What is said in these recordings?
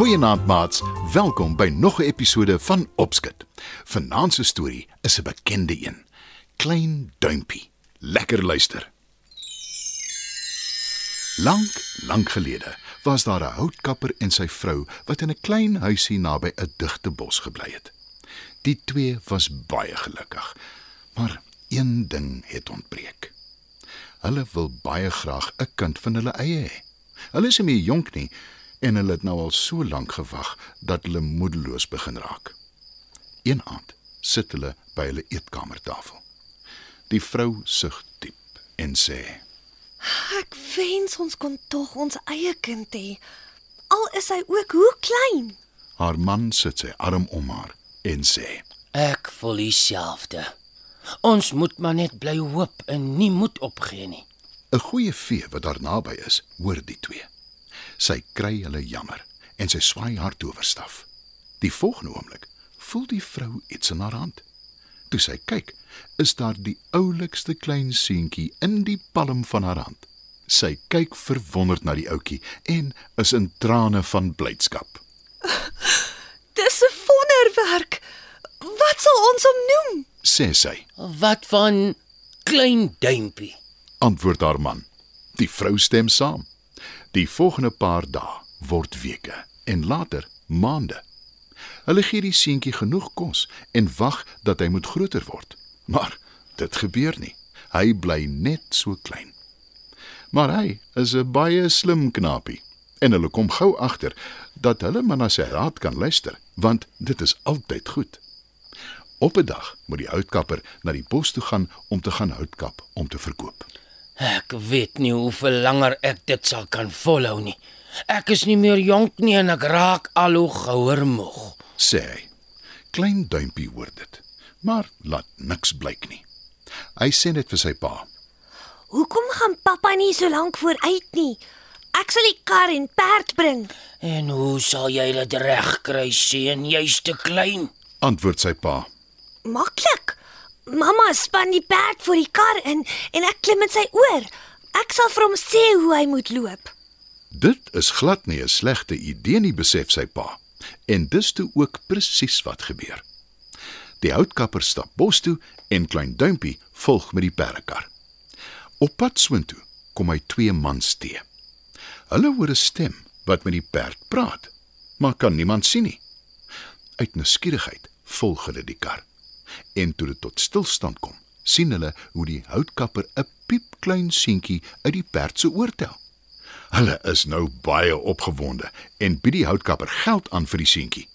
Goeienaand maats, welkom by nog 'n episode van Opskit. Vanaand se storie is 'n bekende een. Klein duimpie. Lekker luister. Lank, lank gelede was daar 'n houtkapper en sy vrou wat in 'n klein huisie naby 'n digte bos gebly het. Die twee was baie gelukkig, maar een ding het ontbreek. Hulle wil baie graag 'n kind van hulle eie hê. Hulle is nie meer jonk nie, en hulle het nou al so lank gewag dat hulle moedeloos begin raak. Een aand sit hulle by hulle eetkamertafel. Die vrou sug diep en sê: Ek wens ons kon tog ons eie kind hê. Al is hy ook hoe klein. Haar man sit sy arm om haar en sê: Ek voel dieselfde. Ons moet maar net bly hoop en nie moed opgee nie. 'n Goeie vee wat daar naby is, hoor die twee. Sy kry hulle jammer en sy swaai haar towerstaf. Die volgende oomblik voel die vrou iets in haar hand. Toe sy kyk, is daar die oulikste klein seentjie in die palm van haar hand. Sy kyk verwonderd na die ouetjie en is in trane van blydskap. Dis 'n wonderwerk. Wat sal ons hom noem? Sê sy, Wat van klein duimpie? antwoord haar man. Die vrou stem saam. Die volgende paar dae word weke en later maande. Hulle gee die seentjie genoeg kos en wag dat hy moet groter word. Maar dit gebeur nie. Hy bly net so klein. Maar hy is 'n baie slim knapie en hulle kom gou agter dat hulle maar na sy raad kan luister, want dit is altyd goed. Op 'n dag moet die houtkapper na die bos toe gaan om te gaan hout kap om te verkoop. Ek weet nie hoeveel langer ek dit sal kan volhou nie. Ek is nie meer jonk nie en ek raak al hoe gouer moeg. Sê hy. Klein duimpie hoor dit, maar laat niks blyk nie. Hy sê net vir sy pa: Hoekom gaan pappa nie so lank vooruit nie? Ek sal die kar en perd bring. En hoe sal jy dit regkry, seun? Jy's te klein. Antwoord sy pa. Maklik. Mamma span die perd voor die kar in en ek klim met sy oor. Ek sal vir hom sê hoe hy moet loop. Dit is glad nie 'n slegte idee nie, besef sy pa. En dis toe ook presies wat gebeur. Die houtkapper stap bos toe en klein duimpie volg met die perdekar. Op pad soontoe kom hy twee mans te. Hulle hoor 'n stem wat met die perd praat, maar kan niemand sien nie. Uit nuuskierigheid volg hulle die kar. En toe dit tot stilstand kom, sien hulle hoe die houtkapper 'n piepklein seentjie uit die perd se oor tel. Hulle is nou baie opgewonde en bied die houtkapper geld aan vir die seentjie.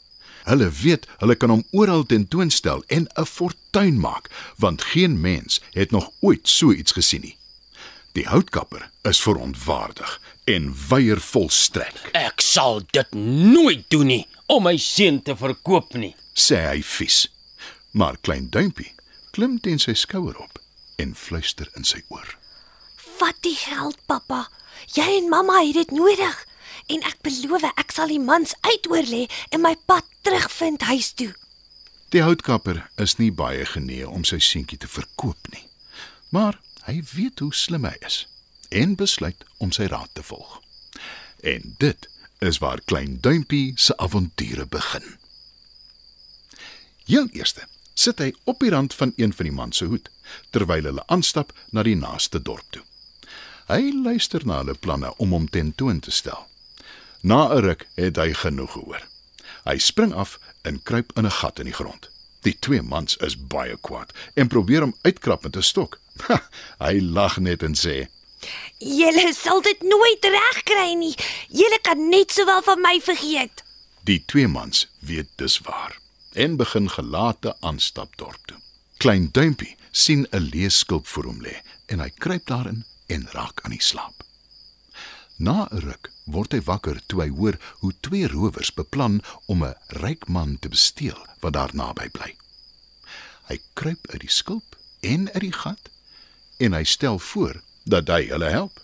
Hulle weet hulle kan hom oral tentoonstel en 'n fortuin maak, want geen mens het nog ooit so iets gesien nie. Die houtkapper is verontwaardig en weier volstrek, Ek sal dit nooit doen nie om my seun te verkoop nie. sê hy vies. Maar klein duimpie klim teen sy skouer op en fluister in sy oor. Vat die geld, pappa. Jy en mamma het dit nodig. En ek beloof ek sal die mans uitoor lê en my pad terugvind huis toe. Die houtkapper is nie baie genee om sy seentjie te verkoop nie. Maar hy weet hoe slim hy is en besluit om sy raad te volg. En dit is waar klein duimpie se avonture begin. Heel eerste sit hy op die rand van een van die man se hoed terwyl hulle aanstap na die naaste dorp toe. Hy luister na hulle planne om hom tentoon te stel. Na 'n ruk het hy genoeg gehoor. Hy spring af en kruip in 'n gat in die grond. Die twee mans is baie kwaad en probeer hom uitkrap met 'n stok. Ha, hy lag net en sê: Julle sal dit nooit regkry nie. Julle kan net sowel van my vergeet. Die twee mans weet dis waar en begin gelate aanstap dorp toe. Klein duimpie sien 'n leeskulp voor hom lê en hy kruip daarin en raak aan die slaap. Na 'n ruk word hy wakker toe hy hoor hoe twee rowers beplan om 'n ryk man te besteel wat daar naby bly. Hy kruip uit die skulp en uit die gat en hy stel voor dat hy hulle help.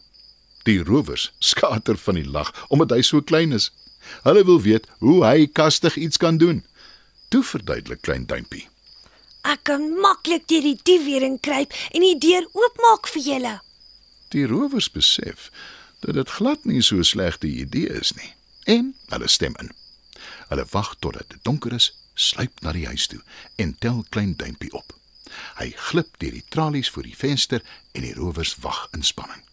Die rowers skater van die lag omdat hy so klein is. Hulle wil weet hoe hy kastig iets kan doen. Toe verduidelik klein duimpie. Ek kan maklik deur die diewering kruip en die deur oopmaak vir julle. Die rowers besef dat dit glad nie so 'n slegte idee is nie en hulle stem in. Hulle wag totdat dit donker is, sluip na die huis toe en tel klein duimpie op. Hy glip deur die tralies voor die venster en die rowers wag in spanning.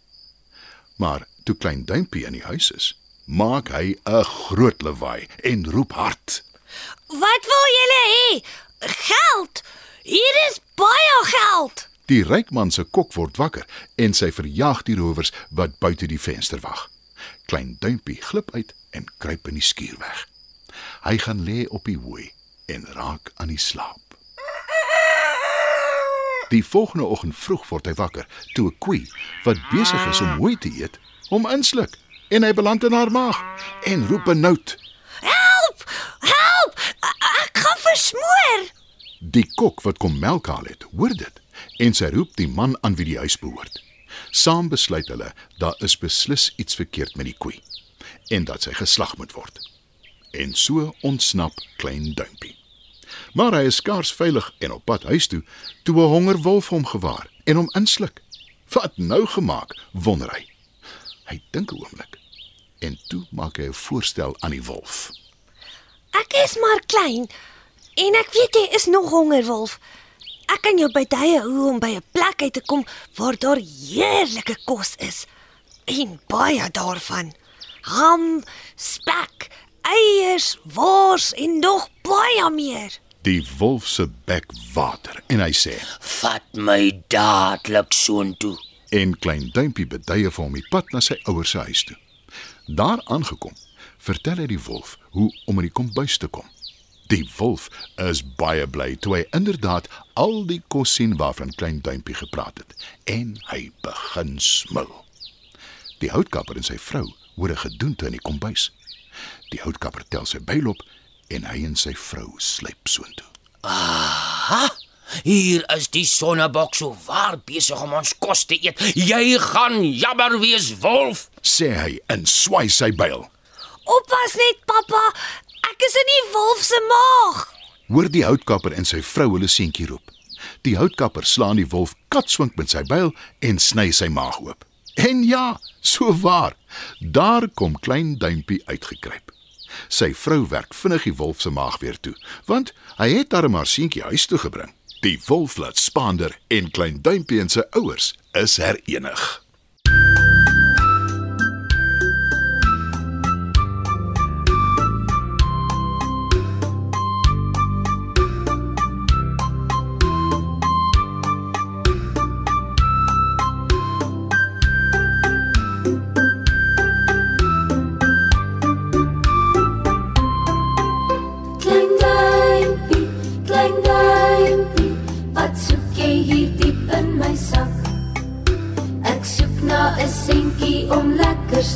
Maar toe klein duimpie in die huis is, maak hy 'n groot lawaai en roep hard. Wat wil julle hê? Geld. Hier is. Die rykman se kok word wakker en sy verjaag die rowers wat buite die venster wag. Klein duimpie glip uit en kruip in die skuur weg. Hy gaan lê op die hooi en raak aan die slaap. Die volgende oggend vroeg word hy wakker toe 'n koei wat besig is om hooi te eet, hom insluk en hy beland in haar maag en roep benoud. Help! Help! Ek gaan versmoor. Die kok wat kom melk haal het, hoor dit en sy roep die man aan wie die huis behoort. Saam besluit hulle daar is beslis iets verkeerd met die koei en dat sy geslag moet word. En so ontsnap klein duimpie. Maar hy is skaars veilig en op pad huis toe toe 'n hongerwolf hom gewaar en hom insluk. Wat nou gemaak, wonder hy. Hy dink 'n oomblik en toe maak hy 'n voorstel aan die wolf. Ek is maar klein en ek weet jy is nog honger, wolf. Ek kan jou bydye hoe om by 'n plek uit te kom waar daar heerlike kos is en baie daarvan. Ham, spek, eiers, wors en nog baie meer. Die wolf se bek water en hy sê: Vat my dadelik soontoe. en klein duimpie beduie vir hom die pad na sy ouers se huis toe. Daar aangekom, vertel hy die wolf hoe om in die kombuis te kom. Die wolf is baie bly toe hy inderdaad al die kos sien waarvan klein duimpie gepraat het en hy begin smil. Die houtkapper en sy vrou hoor 'n gedoente in die kombuis. Die houtkapper tel sy byl op en hy en sy vrou sluip soontoe. Ha! Hier is die sonnebok so waar besig om ons kos te eet. Jy gaan jammer wees, wolf. Sê hy en swai sy byl. Oppas net, pappa. Ek is in die wolf se maag. Hoor die houtkapper en sy vrou hulle seentjie roep. Die houtkapper slaan die wolf katswink met sy byl en sny sy maag oop. En ja, so waar. Daar kom klein duimpie uitgekruip. Sy vrou werk vinnig die wolf se maag weer toe, want hy het haar seentjie huis toe gebring. Die wolf laat spaander en klein duimpie en sy ouers is herenig.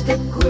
Te